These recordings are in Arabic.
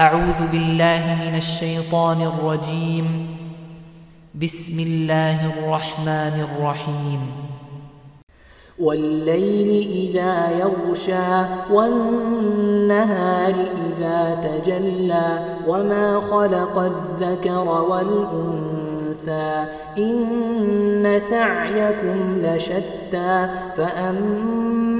أعوذ بالله من الشيطان الرجيم. بسم الله الرحمن الرحيم. والليل إذا يغشى والنهار إذا تجلى وما خلق الذكر والأنثى إن سعيكم لشتى فأما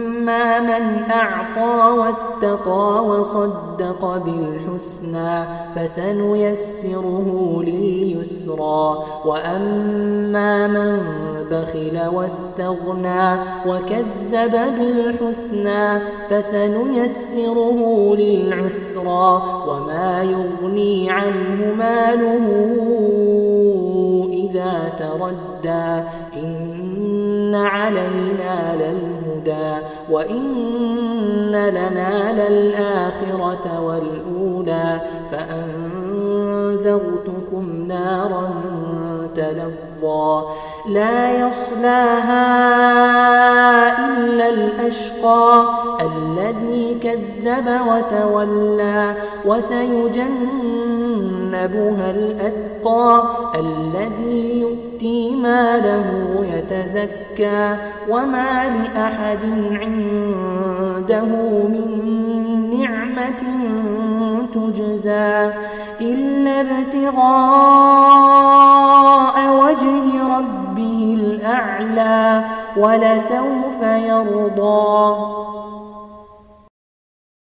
من أعطى واتقى وصدق بالحسنى فسنيسره لليسرى وأما من بخل واستغنى وكذب بالحسنى فسنيسره للعسرى وما يغني عنه ماله إذا تردى إن علينا للهدى وإن لنا للآخرة والأولى فأنذرتكم نارا تلظى لا يصلاها إلا الأشقى الذي كذب وتولى وسيجنبها الأتقى الذي يؤتي ماله يتزكى وما لأحد عنده من نعمة تجزى إلا ابتغاء الأعلى ولسوف يرضى.